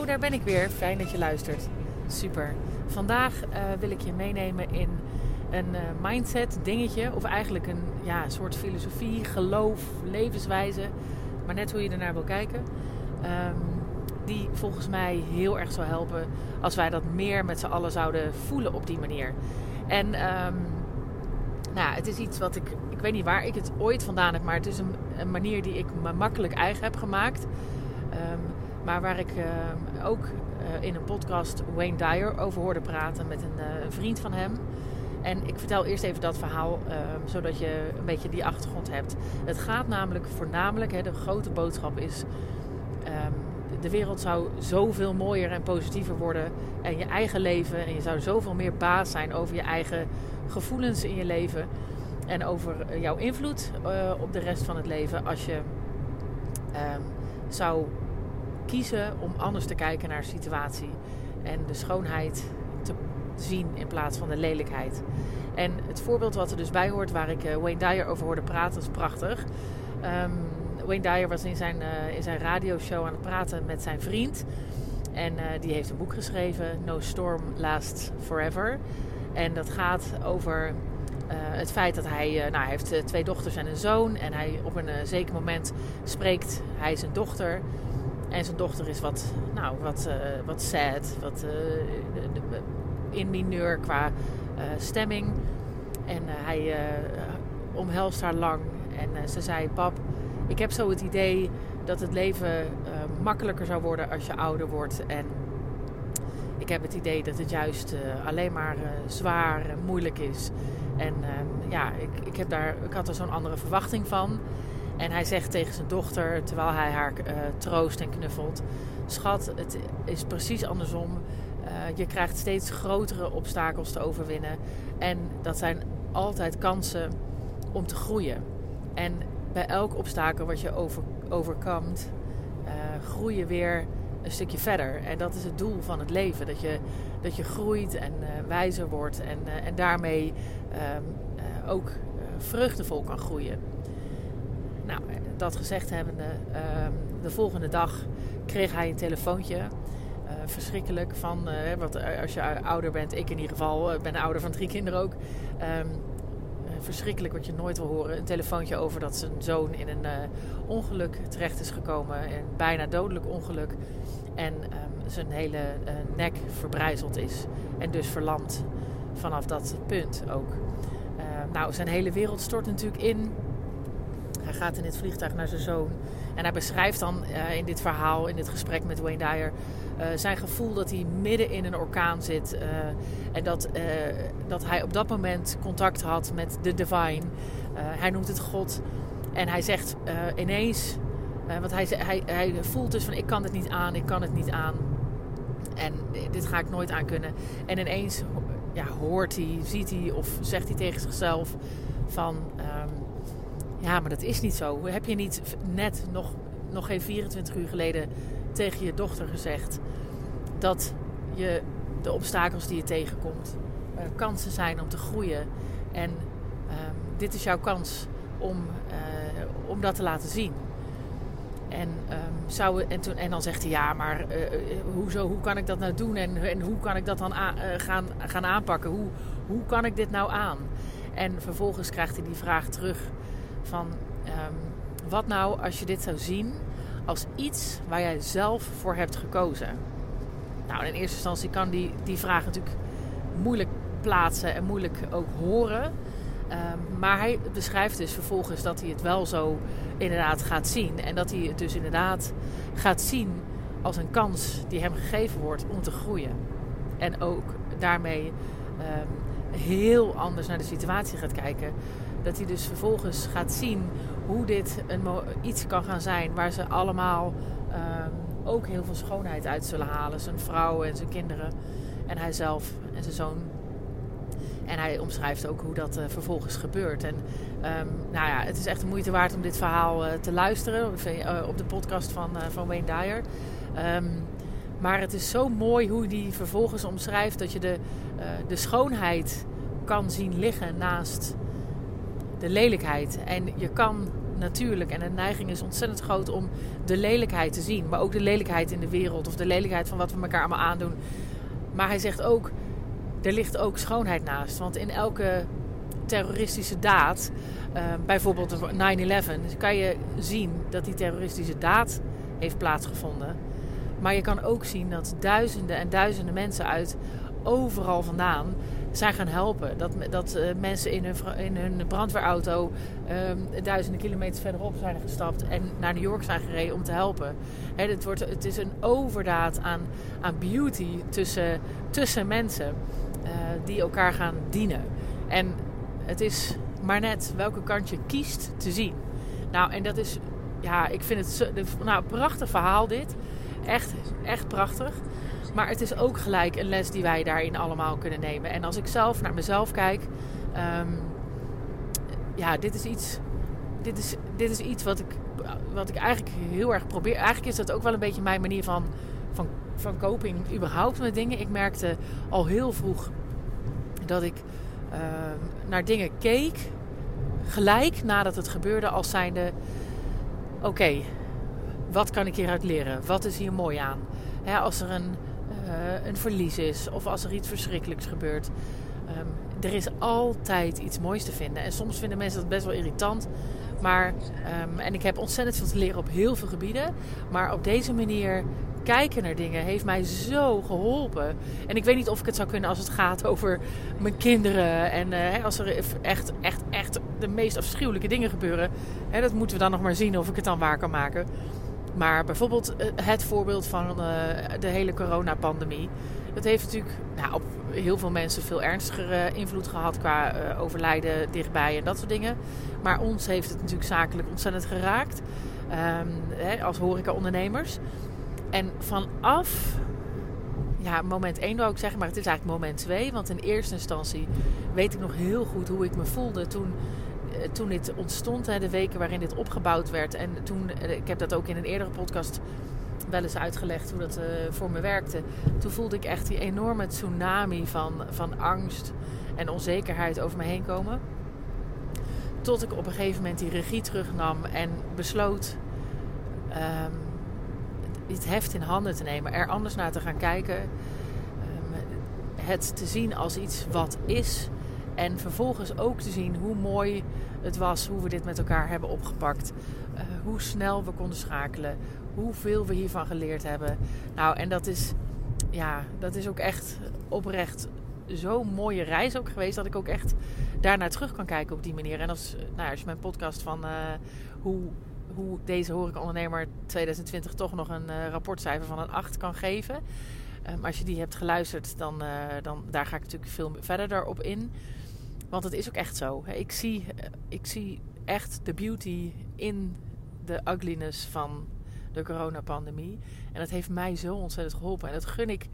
Hallo, daar ben ik weer. Fijn dat je luistert. Super. Vandaag uh, wil ik je meenemen in een uh, mindset dingetje. Of eigenlijk een ja, soort filosofie, geloof, levenswijze. Maar net hoe je ernaar wil kijken. Um, die volgens mij heel erg zou helpen als wij dat meer met z'n allen zouden voelen op die manier. En um, nou, het is iets wat ik, ik weet niet waar ik het ooit vandaan heb, maar het is een, manier die ik me makkelijk eigen heb gemaakt. Um, maar waar ik uh, ook uh, in een podcast Wayne Dyer over hoorde praten met een, uh, een vriend van hem. En ik vertel eerst even dat verhaal, ehm, zodat je een beetje die achtergrond hebt. Het gaat namelijk voornamelijk, hè, de grote boodschap is... Um, de wereld zou zoveel mooier en positiever worden. En je eigen leven. En je zou zoveel meer baas zijn over je eigen gevoelens in je leven. En over jouw invloed op de rest van het leven. Als je um, zou kiezen om anders te kijken naar de situatie. En de schoonheid te zien in plaats van de lelijkheid. En het voorbeeld wat er dus bij hoort, waar ik uh, Wayne Dyer over hoorde praten, is prachtig. Um, Wayne Dyer was in zijn, uh, in zijn radioshow aan het praten met zijn vriend. En uh, die heeft een boek geschreven, No Storm Lasts Forever. En dat gaat over het feit dat hij, nou, hij heeft twee dochters en een zoon. En hij op een zeker moment spreekt hij zijn dochter. En zijn dochter is wat, nou, wat, wat sad, wat in mineur qua stemming. En hij omhelst haar lang. En ze zei: Pap, ik heb zo het idee dat het leven makkelijker zou worden als je ouder wordt. En ik heb het idee dat het juist alleen maar zwaar en moeilijk is. En ja, ik, ik, heb daar, ik had er zo'n andere verwachting van. En hij zegt tegen zijn dochter, terwijl hij haar troost en knuffelt: Schat, het is precies andersom. je krijgt steeds grotere obstakels te overwinnen. En dat zijn altijd kansen om te groeien. En bij elk obstakel wat je over, overkomt, uh, groei je weer een stukje verder. En dat is het doel van het leven. Dat je, dat je groeit en wijzer wordt en, en daarmee um, ook vruchtenvol kan groeien. Nou, dat gezegd hebbende, ehm, de volgende dag kreeg hij een telefoontje. verschrikkelijk van, wat, als je ouder bent, ik in ieder geval, ben ouder van drie kinderen ook. Um, verschrikkelijk wat je nooit wil horen. Een telefoontje over dat zijn zoon in een ongeluk terecht is gekomen. Een bijna dodelijk ongeluk. En um, zijn hele nek verbrijzeld is. En dus verlamd vanaf dat punt ook. Nou, zijn hele wereld stort natuurlijk in. Hij gaat in dit vliegtuig naar zijn zoon. En hij beschrijft dan in dit verhaal, in dit gesprek met Wayne Dyer uh, zijn gevoel dat hij midden in een orkaan zit. Uh, en dat, dat hij op dat moment contact had met de divine. hij noemt het God. En hij zegt ineens, want hij, hij, hij voelt dus van ik kan het niet aan, ik kan het niet aan. En dit ga ik nooit aan kunnen. En ineens ja, hoort hij, ziet hij of zegt hij tegen zichzelf van... Um, ja, maar dat is niet zo. Heb je niet net nog, nog geen 24 uur geleden tegen je dochter gezegd dat je de obstakels die je tegenkomt uh, kansen zijn om te groeien. En uh, dit is jouw kans om, uh, om dat te laten zien. En, zou, en, toen, en dan zegt hij ja, maar uh, hoezo, hoe kan ik dat nou doen en, en hoe kan ik dat dan gaan, gaan aanpakken? Hoe, hoe kan ik dit nou aan? En vervolgens krijgt hij die vraag terug van um, wat nou als je dit zou zien als iets waar jij zelf voor hebt gekozen. Nou, in eerste instantie kan die, die vraag natuurlijk moeilijk plaatsen en moeilijk ook horen. Um, maar hij beschrijft dus vervolgens dat hij het wel zo inderdaad gaat zien. En dat hij het dus inderdaad gaat zien als een kans die hem gegeven wordt om te groeien. En ook daarmee um, heel anders naar de situatie gaat kijken. Dat hij dus vervolgens gaat zien hoe dit een, iets kan gaan zijn waar ze allemaal um, ook heel veel schoonheid uit zullen halen. Zijn vrouw en zijn kinderen en hij zelf en zijn zoon. En hij omschrijft ook hoe dat uh, vervolgens gebeurt. En um, nou ja, het is echt de moeite waard om dit verhaal uh, te luisteren uh, op de podcast van, van Wayne Dyer. Um, maar het is zo mooi hoe hij vervolgens omschrijft dat je de, de schoonheid kan zien liggen naast de lelijkheid. En je kan natuurlijk. En de neiging is ontzettend groot om de lelijkheid te zien. Maar ook de lelijkheid in de wereld. Of de lelijkheid van wat we elkaar allemaal aandoen. Maar hij zegt ook, er ligt ook schoonheid naast. Want in elke terroristische daad, uh, bijvoorbeeld 9-11, kan je zien dat die terroristische daad heeft plaatsgevoden. Maar je kan ook zien dat duizenden en duizenden mensen uit overal vandaan zijn gaan helpen. Dat, dat uh, mensen in hun, in hun brandweerauto um, duizenden kilometers verderop zijn gestapt en naar New York zijn gereden om te helpen. He, het, wordt, het is een overdaad aan, aan beauty tussen, tussen mensen uh, die elkaar gaan dienen. En het is maar net welke kant je kiest te zien. Nou, en dat is, ja, ik vind het zo, nou, prachtig verhaal dit. Echt, echt prachtig. Maar het is ook gelijk een les die wij daarin allemaal kunnen nemen. En als ik zelf naar mezelf kijk, um, ja, dit is iets, dit is, dit is iets wat ik, wat ik eigenlijk heel erg probeer. Eigenlijk is dat ook wel een beetje mijn manier van, van, van coping, überhaupt met dingen. Ik merkte al heel vroeg dat ik uh, naar dingen keek, gelijk nadat het gebeurde, als zijnde: oké, wat kan ik hieruit leren? Wat is hier mooi aan? Als er een, uh, een verlies is of als er iets verschrikkelijks gebeurt. Um, er is altijd iets moois te vinden. En soms vinden mensen dat best wel irritant. Maar, um, en ik heb ontzettend veel te leren op heel veel gebieden. Maar op deze manier kijken naar dingen heeft mij zo geholpen. En ik weet niet of ik het zou kunnen als het gaat over mijn kinderen. En uh, als er echt, echt, echt de meest afschuwelijke dingen gebeuren. Hè, dat moeten we dan nog maar zien of ik het dan waar kan maken. Maar bijvoorbeeld eh, het voorbeeld van uh, de hele coronapandemie. Dat heeft natuurlijk nou, op heel veel mensen veel ernstiger invloed gehad qua overlijden dichtbij en dat soort dingen. Maar ons heeft het natuurlijk zakelijk ontzettend geraakt. Hè, als horeca-ondernemers. En vanaf ja, moment 1 wou ik zeggen, maar het is eigenlijk moment 2. Want in eerste instantie weet ik nog heel goed hoe ik me voelde toen, eh, toen dit ontstond. De weken waarin dit opgebouwd werd. En toen, eh, ik heb dat ook in een eerdere podcast wel eens uitgelegd hoe dat uh, voor me werkte. Toen voelde ik echt die enorme tsunami van, van angst en onzekerheid over me heen komen. Tot ik op een gegeven moment die regie terugnam en besloot... Um, het heft in handen te nemen, er anders naar te gaan kijken. Um, het te zien als iets wat is. En vervolgens ook te zien hoe mooi het was, hoe we dit met elkaar hebben opgepakt. Uh, hoe snel we konden schakelen. Hoeveel we hiervan geleerd hebben. Nou, en dat is, ja, dat is ook echt oprecht zo'n mooie reis ook geweest. Dat ik ook echt daarnaar terug kan kijken op die manier. En als, nou, als je mijn podcast van uh, hoe hoe deze horecaondernemer 2020 toch nog een uh, rapportcijfer van een 8 kan geven. Als je die hebt geluisterd, dan, dan daar ga ik natuurlijk veel verder daarop in. Want het is ook echt zo. Ik zie, uh, ik zie echt de beauty in de ugliness van de coronapandemie. En dat heeft mij zo ontzettend geholpen. En dat gun ik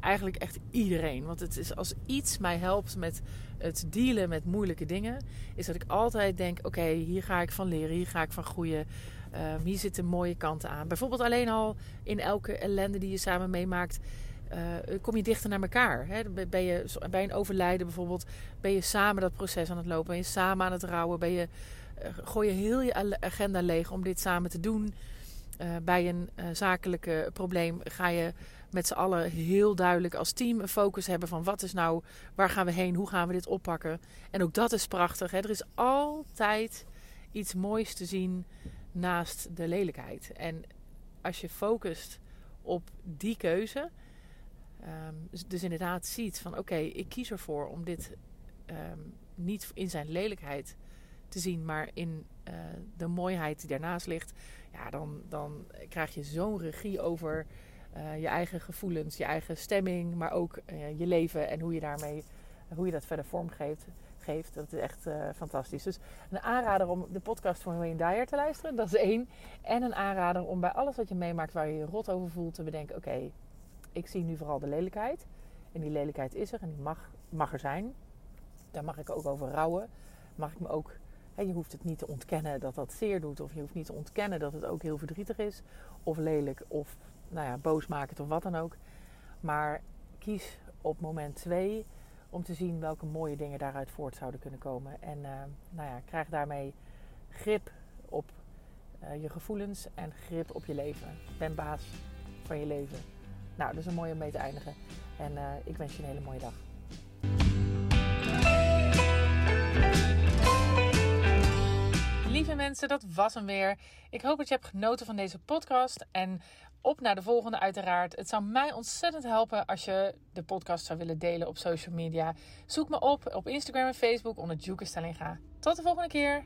eigenlijk echt iedereen. Want het is als iets mij helpt met het dealen met moeilijke dingen, is dat ik altijd denk: oké, hier ga ik van leren, hier ga ik van groeien. Um, hier zitten mooie kanten aan. Bijvoorbeeld alleen al in elke ellende die je samen meemaakt. Uh, kom je dichter naar elkaar. Hè? Ben je, bij een overlijden bijvoorbeeld, ben je samen dat proces aan het lopen. Ben je samen aan het rouwen. Ben je, uh, gooi je heel je agenda leeg om dit samen te doen. Bij een zakelijke probleem ga je met z'n allen heel duidelijk als team een focus hebben van wat is nou, waar gaan we heen, hoe gaan we dit oppakken. En ook dat is prachtig. Hè? Er is altijd iets moois te zien naast de lelijkheid. En als je focust op die keuze, um, dus inderdaad ziet van oké, ik kies ervoor om dit um, niet in zijn lelijkheid te zien, maar in uh, de mooiheid die daarnaast ligt, ja, dan, dan krijg je zo'n regie over uh, je eigen gevoelens, je eigen stemming, maar ook uh, je leven en hoe je daarmee, hoe je dat verder vormgeeft. Geeft. Dat is echt fantastisch. Dus een aanrader om de podcast van Wayne Dyer te luisteren, dat is één. En een aanrader om bij alles wat je meemaakt waar je je rot over voelt te bedenken: oké, ik zie nu vooral de lelijkheid. En die lelijkheid is er en die mag, mag er zijn. Daar mag ik ook over rouwen. Mag ik me ook je hoeft het niet te ontkennen dat dat zeer doet. Of je hoeft niet te ontkennen dat het ook heel verdrietig is. Of lelijk. Of nou ja, boos maken of wat dan ook. Maar kies op moment 2 om te zien welke mooie dingen daaruit voort zouden kunnen komen. En uh, nou ja, krijg daarmee grip op eh, je gevoelens en grip op je leven. Ben baas van je leven. Nou, dat is een mooie om mee te eindigen. En eh, ik wens je een hele mooie dag. Lieve mensen, dat was hem weer. Ik hoop dat je hebt genoten van deze podcast. En op naar de volgende uiteraard. Het zou mij ontzettend helpen als je de podcast zou willen delen op social media. Zoek me op op Instagram en Facebook onder Juke Stellinga. Tot de volgende keer.